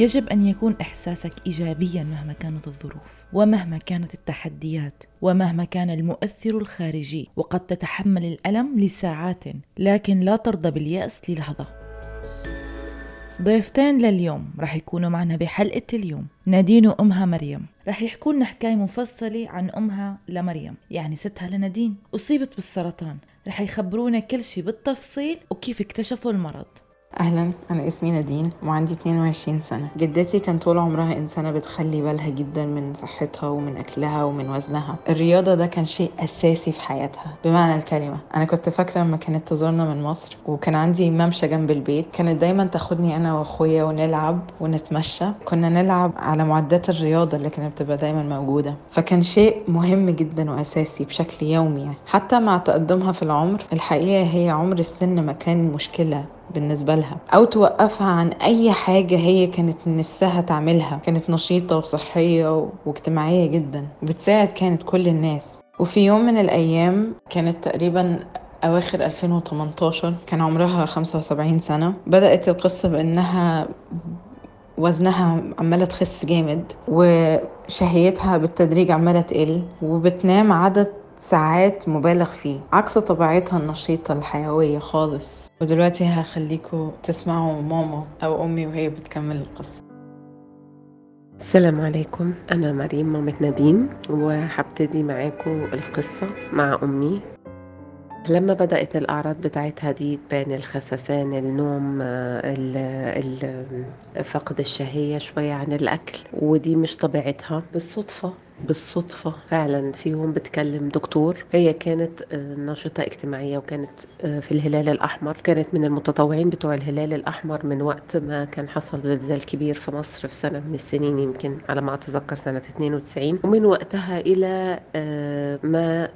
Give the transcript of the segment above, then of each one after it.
يجب أن يكون إحساسك إيجابيا مهما كانت الظروف ومهما كانت التحديات ومهما كان المؤثر الخارجي وقد تتحمل الألم لساعات لكن لا ترضى باليأس للحظة. ضيفتين لليوم رح يكونوا معنا بحلقة اليوم. نادين وأمها مريم. رح يحكوا لنا حكاية مفصلة عن أمها لمريم. يعني ستها لنادين. أصيبت بالسرطان. رح يخبرونا كل شي بالتفصيل وكيف اكتشفوا المرض. أهلا أنا اسمي نادين وعندي 22 سنة. جدتي كان طول عمرها إنسانة بتخلي بالها جدا من صحتها ومن أكلها ومن وزنها. الرياضة ده كان شيء أساسي في حياتها. بمعنى الكلمة أنا كنت فاكرة لما كانت تزورنا من مصر وكان عندي ممشى جنب البيت كانت دايما تاخدني أنا وأخويا ونلعب ونتمشى. كنا نلعب على معدات الرياضة اللي كانت بتبقى دايما موجودة. فكان شيء مهم جدا وأساسي بشكل يومي يعني. حتى مع تقدمها في العمر الحقيقة هي عمر السن ما كان مشكلة. بالنسبة لها أو توقفها عن أي حاجة هي كانت نفسها تعملها. كانت نشيطة وصحية واجتماعية جدا بتساعد كانت كل الناس. وفي يوم من الأيام كانت تقريبا أواخر 2018 كان عمرها 75 سنة بدأت القصة بأنها وزنها عمالة تخس جامد وشهيتها بالتدريج عمالة تقل وبتنام عدد ساعات مبالغ فيه عكس طبيعتها النشيطة الحيوية خالص. ودلوقتي هخليكم تسمعوا ماما أو أمي وهي بتكمل القصة. السلام عليكم. أنا مريم مامة نادين وهبتدي معاكم القصة مع أمي. لما بدأت الأعراض بتاعتها دي تبان الخسسان النوم ال ال فقد الشهية شوية عن الأكل ودي مش طبيعتها بالصدفة. بالصدفة فعلا في يوم بتكلم دكتور. هي كانت ناشطة اجتماعية وكانت في الهلال الأحمر. كانت من المتطوعين بتوع الهلال الأحمر من وقت ما كان حصل زلزال كبير في مصر في سنة من السنين يمكن على ما أتذكر سنة 92 ومن وقتها إلى ما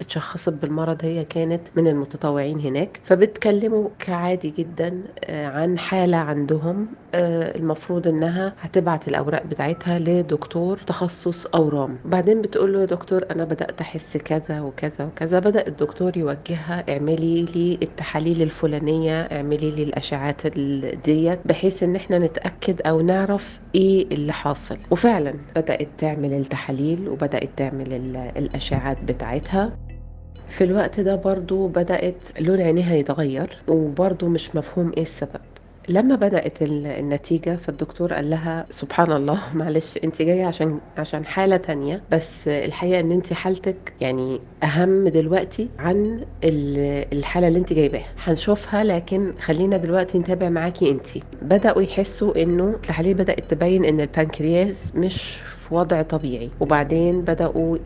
اتشخصت بالمرض هي كانت من المتطوعين هناك. فبتكلموا كعادي جدا عن حالة عندهم. المفروض إنها هتبعت الأوراق بتاعتها لدكتور تخصص اورام بعدين بتقول له يا دكتور أنا بدأت أحس كذا وكذا وكذا. بدأ الدكتور يوجهها اعملي لي التحاليل الفلانية اعملي لي الأشعات ديت بحيث إن إحنا نتأكد أو نعرف إيه اللي حاصل. وفعلا بدأت تعمل التحاليل وبدأت تعمل الأشعات بتاعتها. في الوقت ده برضو بدأت لون عينيها يتغير وبرضو مش مفهوم إيه السبب. لما بدأت النتيجة فالدكتور قال لها سبحان الله معلش انت جاية عشان عشان حالة تانية بس الحقيقة إن انت حالتك يعني أهم دلوقتي عن الحالة اللي انت جايباها. هنشوفها لكن خلينا دلوقتي نتابع معاكي انت. بدأوا يحسوا إنه التحاليل بدأت تبين إن البنكرياس مش وضع طبيعي. وبعدين بدأوا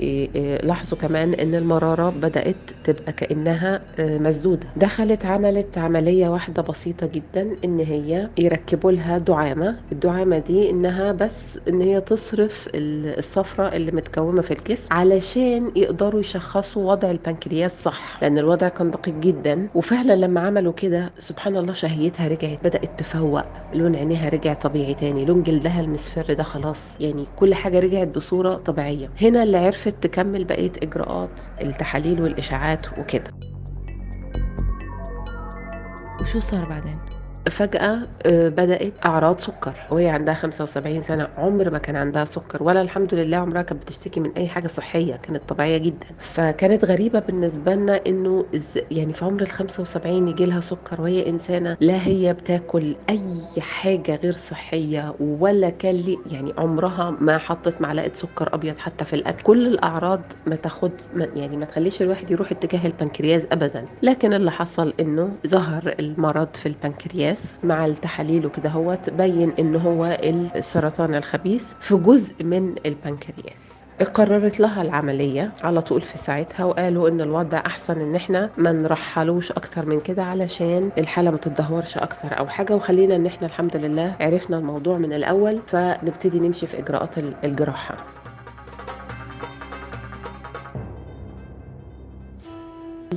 لاحظوا كمان إن المرارة بدأت تبقى كأنها مسدودة. دخلت عملت عملية واحدة بسيطة جدا إن هي يركبوا لها دعامة. الدعامة دي إنها بس إن هي تصرف الصفرة اللي متكومة في الجسم علشان يقدروا يشخصوا وضع البنكرياس صح. لأن الوضع كان دقيق جدا. وفعلا لما عملوا كده سبحان الله شهيتها رجعت بدأت تفوق. لون عينيها رجع طبيعي تاني. لون جلدها المصفر ده خلاص. يعني كل حاجة رجعت بصورة طبيعية هنا اللي عرفت تكمل بقية إجراءات التحاليل والإشاعات وكده وشو صار بعدين؟ فجأة بدأت أعراض سكر. وهي عندها 75 سنة عمر ما كان عندها سكر ولا الحمد لله عمرها كانت بتشتكي من أي حاجة صحية كانت طبيعية جدا. فكانت غريبة بالنسبة لنا إنه يعني في عمر ال 75 يجي لها سكر وهي إنسانة لا هي بتاكل أي حاجة غير صحية ولا كان لي يعني عمرها ما حطت معلقة سكر أبيض حتى في الأكل. كل الأعراض ما تاخد يعني ما تخليش الواحد يروح اتجاه البنكرياس أبدا. لكن اللي حصل إنه ظهر المرض في البنكرياس مع التحاليل وكده هو تبين إن هو السرطان الخبيث في جزء من البنكرياس. قررت لها العملية على طول في ساعتها وقالوا إن الوضع أحسن إن إحنا ما نرحلوش أكتر من كده علشان الحالة ما تتدهورش أكتر أو حاجة. وخلينا إن إحنا الحمد لله عرفنا الموضوع من الأول فنبتدي نمشي في إجراءات الجراحة.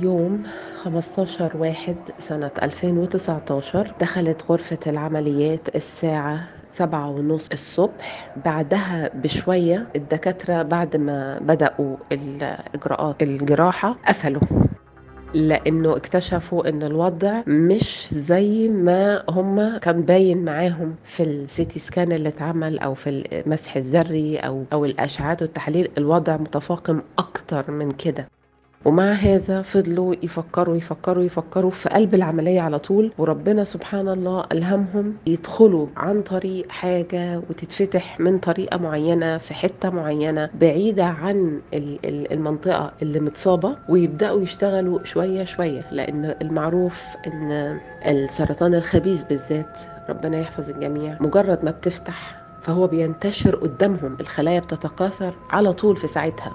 يوم 15 واحد سنة 2019 دخلت غرفة العمليات الساعة سبعة ونص الصبح. بعدها بشوية الدكاترة بعد ما بدأوا الإجراءات الجراحة قفلوا لأنه اكتشفوا إن الوضع مش زي ما هم كان باين معاهم في السيتي سكان اللي اتعمل أو في المسح الذري أو أو الاشعات والتحاليل الوضع متفاقم أكتر من كده. ومع هذا فضلوا يفكروا يفكروا يفكروا في قلب العملية على طول وربنا سبحان الله ألهمهم يدخلوا عن طريق حاجة وتتفتح من طريقة معينة في حتة معينة بعيدة عن المنطقة اللي متصابة ويبدأوا يشتغلوا شوية شوية لأن المعروف أن السرطان الخبيث بالذات ربنا يحفظ الجميع مجرد ما بتفتح فهو بينتشر قدامهم الخلايا بتتكاثر على طول في ساعتها.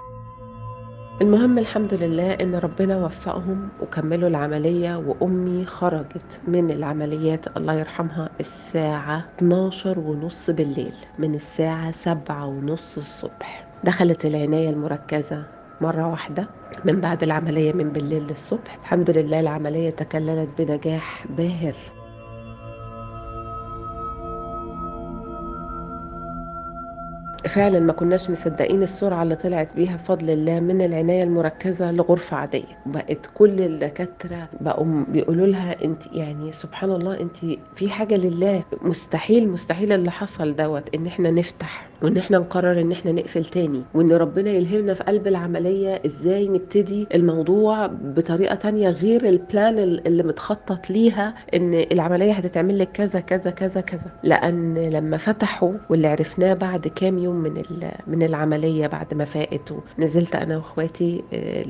المهم الحمد لله إن ربنا وفقهم وكملوا العملية وأمي خرجت من العمليات الله يرحمها الساعة 12 ونص بالليل من الساعة 7 ونص الصبح. دخلت العناية المركزة مرة واحدة من بعد العملية من بالليل للصبح. الحمد لله العملية تكللت بنجاح باهر. فعلا ما كناش مصدقين السرعة اللي طلعت بيها بفضل الله من العناية المركزة لغرفة عادية. بقت كل الدكاترة بقوا بيقولوا لها انت يعني سبحان الله انت في حاجة لله. مستحيل مستحيل اللي حصل دوت ان إحنا نفتح وإن إحنا نقرر إن إحنا نقفل تاني وإن ربنا يلهمنا في قلب العملية إزاي نبتدي الموضوع بطريقة تانية غير البلان اللي متخطط ليها إن العملية هتتعمل لك كذا كذا كذا كذا. لأن لما فتحوا واللي عرفناه بعد كام يوم من من العملية بعد ما فاقت ونزلت أنا وإخواتي آه،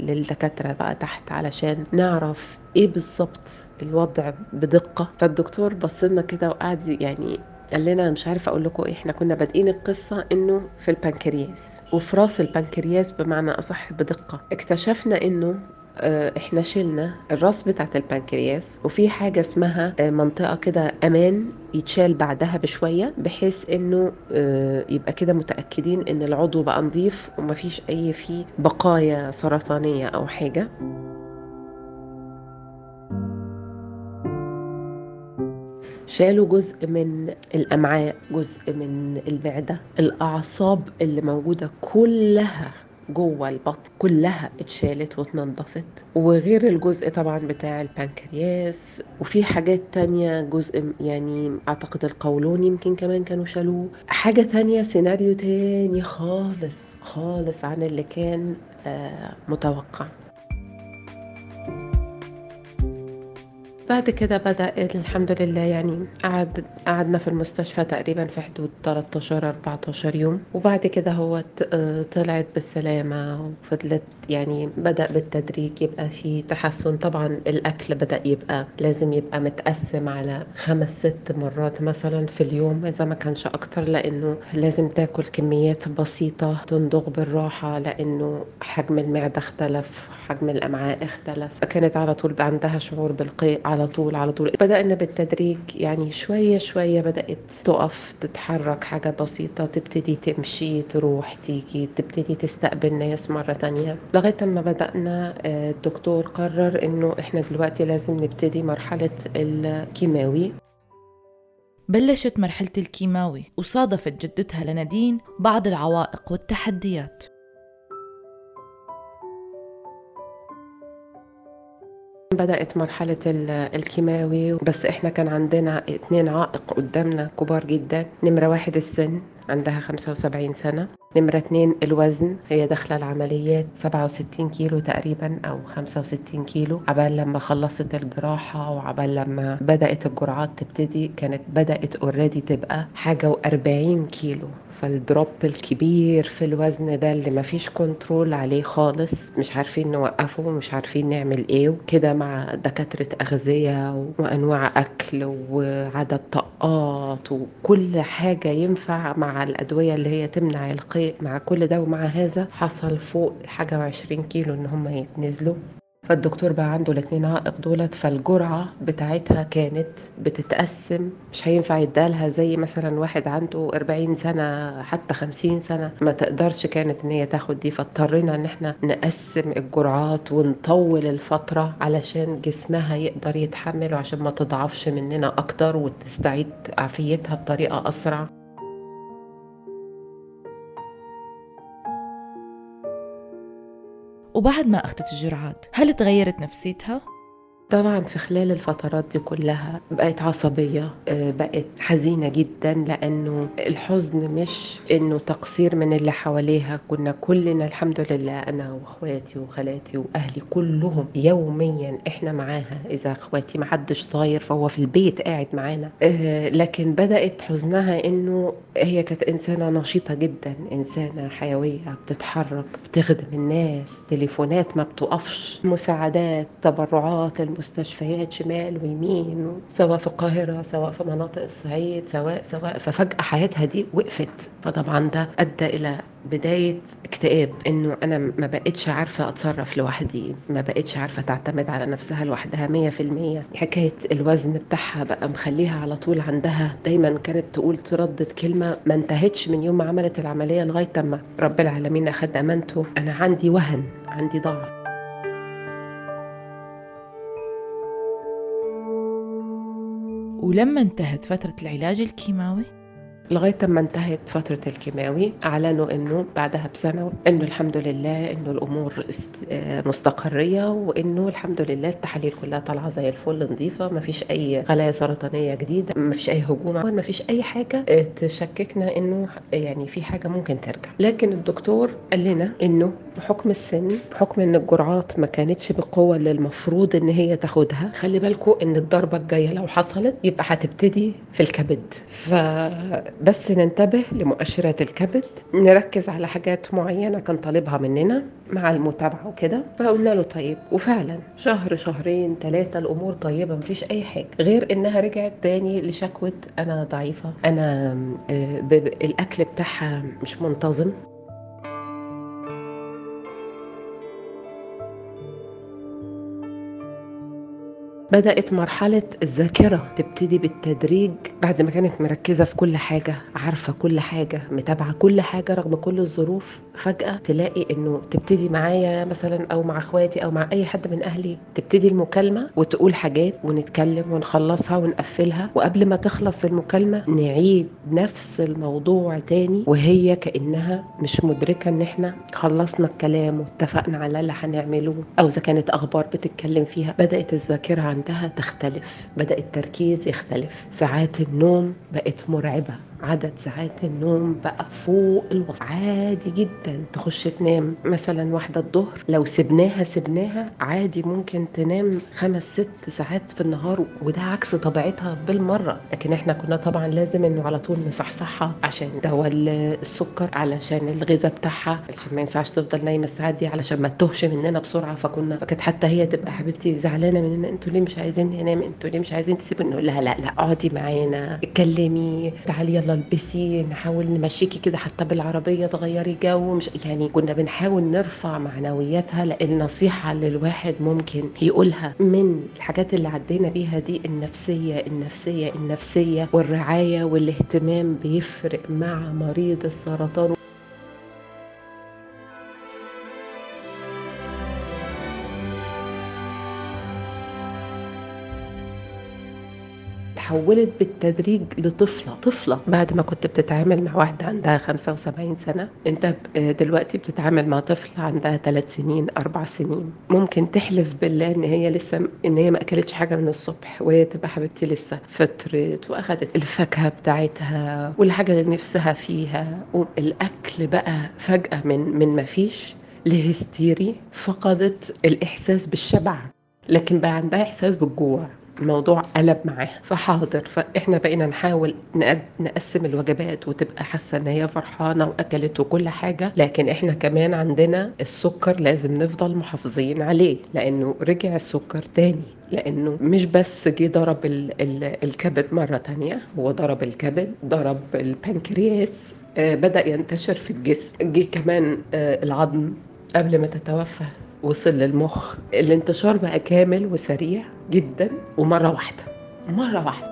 للدكاترة بقى تحت علشان نعرف إيه بالظبط الوضع بدقة. فالدكتور بصلنا كده وقعد يعني قال لنا مش عارفة أقول لكم إيه إحنا كنا بادئين القصة إنه في البنكرياس. وفي راس البنكرياس بمعنى أصح بدقة. اكتشفنا إنه آه، إحنا شلنا الراس بتاعت البنكرياس وفي حاجة اسمها آه، منطقة كده أمان يتشال بعدها بشوية بحيث إنه آه، يبقى كده متأكدين إن العضو بقى نظيف ومفيش أي فيه بقايا سرطانية أو حاجة. شالوا جزء من الأمعاء جزء من المعدة الأعصاب اللي موجودة كلها جوه البطن كلها اتشالت واتنضفت. وغير الجزء طبعا بتاع البنكرياس وفي حاجات تانية جزء يعني أعتقد القولون يمكن كمان كانوا شالوه. حاجة تانية سيناريو تاني خالص خالص عن اللي كان آه متوقع. بعد كده بدأ الحمد لله يعني قعد قعدنا في المستشفى تقريبا في حدود 13 14 يوم. وبعد كده هو آه، طلعت بالسلامة وفضلت يعني بدأ بالتدريج يبقى في تحسن. طبعا الأكل بدأ يبقى لازم يبقى متقسم على خمس ست مرات مثلا في اليوم. إذا ما كانش أكتر لأنه لازم تاكل كميات بسيطة تندغ بالراحة لأنه حجم المعدة اختلف حجم الأمعاء اختلف. كانت على طول عندها شعور بالقيء على طول على طول. بدأنا بالتدريج يعني شوية شوية بدأت تقف تتحرك حاجة بسيطة تبتدي تمشي تروح تيجي تبتدي تستقبل ناس مرة تانية. لغاية ما بدأنا آه، الدكتور قرر إنه إحنا دلوقتي لازم نبتدي مرحلة الكيماوي. بلشت مرحلة الكيماوي وصادفت جدتها لنادين بعض العوائق والتحديات. بدأت مرحلة الكيماوي بس إحنا كان عندنا اتنين عائق قدامنا كبار جدا. نمرة واحد السن عندها 75 سنة. نمرة اتنين الوزن. هي داخلة العمليات 67 كيلو تقريبا أو 65 كيلو. عبال لما خلصت الجراحة وعبال لما بدأت الجرعات تبتدي كانت بدأت already تبقى حاجة و40 كيلو. فال drop الكبير في الوزن ده اللي مفيش control عليه خالص مش عارفين نوقفه ومش عارفين نعمل إيه. وكده مع دكاترة أغذية وأنواع أكل وعدد طاقات وكل حاجة ينفع مع الأدوية اللي هي تمنع القيء مع كل ده ومع هذا حصل فوق حاجة وعشرين كيلو إن هم يتنزلوا. فالدكتور بقى عنده الاثنين عائق دولت فالجرعة بتاعتها كانت بتتقسم. مش هينفع يدالها زي مثلا واحد عنده 40 سنة حتى 50 سنة. ما تقدرش كانت إن هي تاخد دي. فاضطرينا إن إحنا نقسم الجرعات ونطول الفترة علشان جسمها يقدر يتحمل وعشان ما تضعفش مننا أكتر وتستعيد عافيتها بطريقة أسرع. وبعد ما أخذت الجرعات هل تغيرت نفسيتها؟ طبعا في خلال الفترات دي كلها بقت عصبية آه، بقت حزينة جدا لأنه الحزن مش إنه تقصير من اللي حواليها. كنا كلنا الحمد لله أنا وأخواتي وخالاتي وأهلي كلهم يوميا إحنا معاها. إذا أخواتي ما حدش طاير فهو في البيت قاعد معانا. آه، لكن بدأت حزنها إنه هي كانت إنسانة نشيطة جدا إنسانة حيوية بتتحرك بتخدم الناس تليفونات ما بتقفش مساعدات تبرعات مستشفيات شمال ويمين سواء في القاهرة سواء في مناطق الصعيد سواء سواء. ففجأة حياتها دي وقفت. فطبعا ده أدى إلى بداية اكتئاب إنه أنا ما بقتش عارفة أتصرف لوحدي ما بقتش عارفة تعتمد على نفسها لوحدها مية في المية. حكاية الوزن بتاعها بقى مخليها على طول عندها. دايما كانت تقول تردد كلمة ما انتهتش من يوم ما عملت العملية لغاية ما رب العالمين اخد أمانته. أنا عندي وهن عندي ضعف. ولما انتهت فترة العلاج الكيماوي؟ لغاية ما انتهت فترة الكيماوي أعلنوا إنه بعدها بسنة إنه الحمد لله إنه الأمور آه، مستقرية وإنه الحمد لله التحاليل كلها طالعة زي الفل نظيفة ما فيش أي خلايا سرطانية جديدة ما فيش أي هجوم ما فيش أي حاجة آه، تشككنا إنه يعني في حاجة ممكن ترجع. لكن الدكتور قال لنا إنه بحكم السن بحكم إن الجرعات ما كانتش بالقوة اللي المفروض إن هي تاخدها خلي بالكم إن الضربة الجاية لو حصلت يبقى هتبتدي في الكبد. ف بس ننتبه لمؤشرات الكبد نركز على حاجات معينة كان طالبها مننا مع المتابعة وكده فقلنا له طيب وفعلا شهر شهرين ثلاثة الأمور طيبة مفيش أي حاجة غير إنها رجعت تاني لشكوى أنا ضعيفة أنا آه، الأكل بتاعها مش منتظم. بدأت مرحلة الذاكرة تبتدي بالتدريج بعد ما كانت مركزة في كل حاجة عارفة كل حاجة متابعة كل حاجة رغم كل الظروف. فجأة تلاقي إنه تبتدي معايا مثلا أو مع إخواتي أو مع أي حد من أهلي تبتدي المكالمة وتقول حاجات ونتكلم ونخلصها ونقفلها. وقبل ما تخلص المكالمة نعيد نفس الموضوع تاني وهي كأنها مش مدركة إن إحنا خلصنا الكلام واتفقنا على اللي هنعمله أو إذا كانت أخبار بتتكلم فيها. بدأت الذاكرة عندها تختلف بدأ التركيز يختلف. ساعات النوم بقت مرعبة. عدد ساعات النوم بقى فوق الوصف عادي جدا تخش تنام مثلا واحدة الظهر. لو سبناها سبناها عادي ممكن تنام خمس ست ساعات في النهار وده عكس طبيعتها بالمرة. لكن إحنا كنا طبعا لازم إنه على طول نصحصحها عشان دواء السكر علشان الغذاء بتاعها. علشان ما ينفعش تفضل نايمة الساعات دي علشان ما تتوهش مننا بسرعة. فكنا فكانت حتى هي تبقى حبيبتي زعلانة مننا أنتوا ليه مش عايزين ننام أنتوا ليه مش عايزين تسيبوا نقول لها لا لا اقعدي معانا اتكلمي تعالي يلا البسي نحاول نمشيكي كده حتى بالعربية تغيري جو مش يعني كنا بنحاول نرفع معنوياتها لأن نصيحة للواحد ممكن يقولها من الحاجات اللي عدينا بيها دي النفسية النفسية النفسية والرعاية والاهتمام بيفرق مع مريض السرطان. تحولت بالتدريج لطفلة. طفلة. بعد ما كنت بتتعامل مع واحدة عندها 75 سنة انت دلوقتي بتتعامل مع طفلة عندها 3 سنين 4 سنين. ممكن تحلف بالله إن هي لسه إن هي ما أكلتش حاجة من الصبح وهي تبقى حبيبتي لسه فطرت وأخدت الفاكهة بتاعتها والحاجة اللي نفسها فيها. والأكل بقى فجأة من من ما فيش لهستيري فقدت الإحساس بالشبع. لكن بقى عندها إحساس بالجوع. الموضوع قلب معاه فحاضر. فإحنا بقينا نحاول نقسم الوجبات وتبقى حاسة إن هي فرحانة وأكلت وكل حاجة. لكن إحنا كمان عندنا السكر لازم نفضل محافظين عليه. لأنه رجع السكر تاني. لأنه مش بس جه ضرب ال ال الكبد مرة تانية. هو ضرب الكبد ضرب البنكرياس آه بدأ ينتشر في الجسم. جه كمان آه العظم قبل ما تتوفى. وصل للمخ الانتشار بقى كامل وسريع جدا ومرة واحدة. مرة واحدة.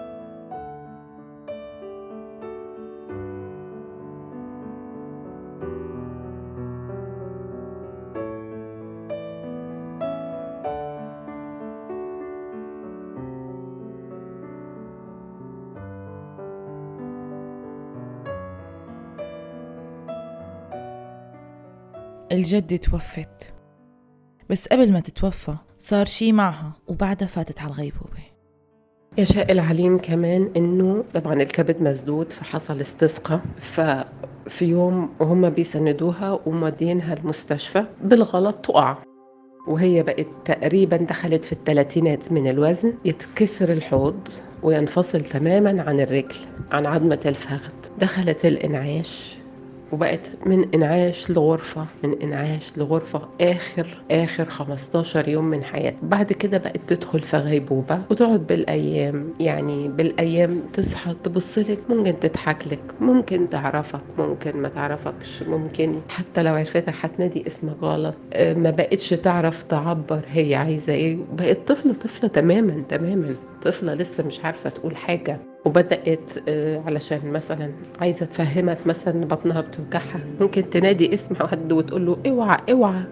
الجدة توفت. بس قبل ما تتوفى صار شي معها وبعدها فاتت على الغيبوبة. يشاء العليم كمان إنه طبعا الكبد مسدود فحصل استسقاء ففي يوم وهم بيسندوها ومودينها المستشفى بالغلط تقع. وهي بقت تقريبا دخلت في الثلاثينات من الوزن يتكسر الحوض وينفصل تماما عن الرجل عن عظمة الفخذ. دخلت الإنعاش. وبقت من إنعاش لغرفة من إنعاش لغرفة آخر آخر 15 يوم من حياتها بعد كده بقت تدخل في غيبوبة وتقعد بالأيام يعني بالأيام تصحى تبص لك ممكن تضحك لك ممكن تعرفك ممكن ما تعرفكش ممكن حتى لو عرفتك هتنادي اسمك غلط. آه، ما بقتش تعرف تعبر هي عايزة إيه. بقت طفلة طفلة تماما تماما. طفلة لسه مش عارفة تقول حاجة. وبدأت آه، علشان مثلا عايزة تفهمك مثلا بطنها بتوجعها ممكن تنادي اسم حد وتقول له اوعى اوعى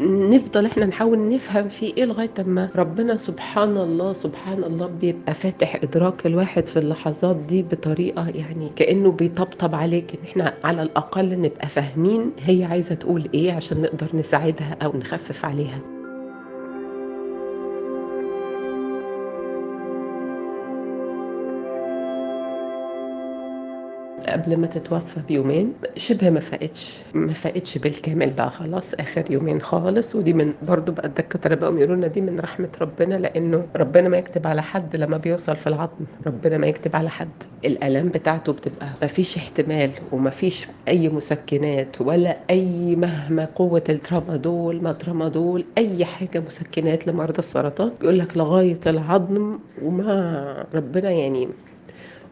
نفضل إحنا نحاول نفهم في إيه لغاية ما ربنا سبحان الله سبحان الله بيبقى فاتح إدراك الواحد في اللحظات دي بطريقة يعني كأنه بيطبطب عليك إن إحنا على الأقل نبقى فاهمين هي عايزة تقول إيه عشان نقدر نساعدها أو نخفف عليها. قبل ما تتوفى بيومين شبه ما فاقتش ما فاقتش بالكامل بقى خلاص آخر يومين خالص ودي من برضو بقى الدكاتره بقوا يقولوا لنا دي من رحمة ربنا لأنه ربنا ما يكتب على حد لما بيوصل في العظم ربنا ما يكتب على حد. الالام بتاعته بتبقى ما فيش احتمال وما فيش أي مسكنات ولا أي مهما قوة الترامادول ما ترامادول أي حاجة مسكنات لمرضى السرطان بيقول لك لغاية العظم وما ربنا يعني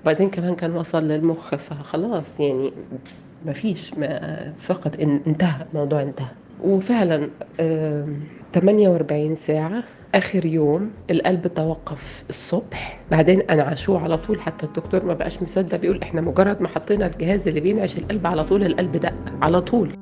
وبعدين كمان كان وصل للمخ فخلاص يعني ما فيش ما فقط انتهى الموضوع انتهى. وفعلا 48 ساعة آخر يوم القلب توقف الصبح. بعدين أنعشوه على طول حتى الدكتور ما بقاش مصدق بيقول إحنا مجرد ما حطينا الجهاز اللي بينعش القلب على طول القلب دق على طول.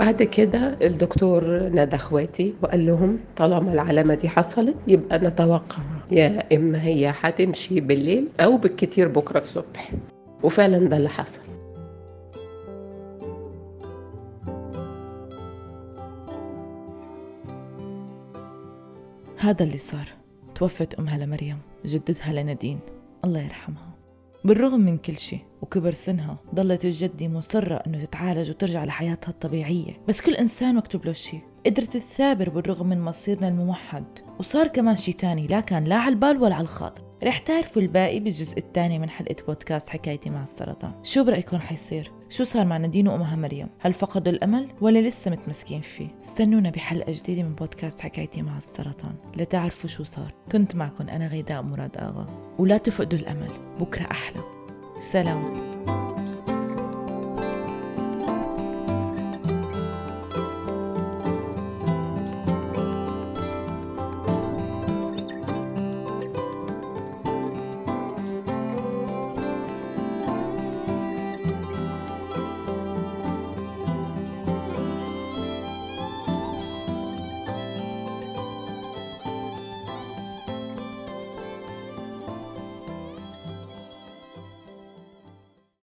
بعد كده الدكتور نادى أخواتي وقال لهم طالما العلامة دي حصلت يبقى نتوقع. يا إما هي هتمشي بالليل أو بالكتير بكرة الصبح. وفعلا ده اللي حصل. هذا اللي صار. توفت أمها لمريم جدتها لنادين. الله يرحمها. بالرغم من كل شيء وكبر سنها ضلت الجدة مصرة إنه تتعالج وترجع لحياتها الطبيعية. بس كل إنسان مكتوب له شيء. قدرت تثابر بالرغم من مصيرنا الموحد. وصار كمان شيء تاني لا كان لا على البال ولا على الخاطر. رح تعرفوا الباقي بالجزء الثاني من حلقة بودكاست حكايتي مع السرطان. شو برأيكم حيصير؟ شو صار مع نادين وأمها مريم؟ هل فقدوا الأمل ولا لسه متمسكين فيه؟ استنونا بحلقة جديدة من بودكاست حكايتي مع السرطان. لتعرفوا شو صار. كنت معكم أنا غيداء مراد آغا. ولا تفقدوا الأمل. بكرة أحلى. سلام.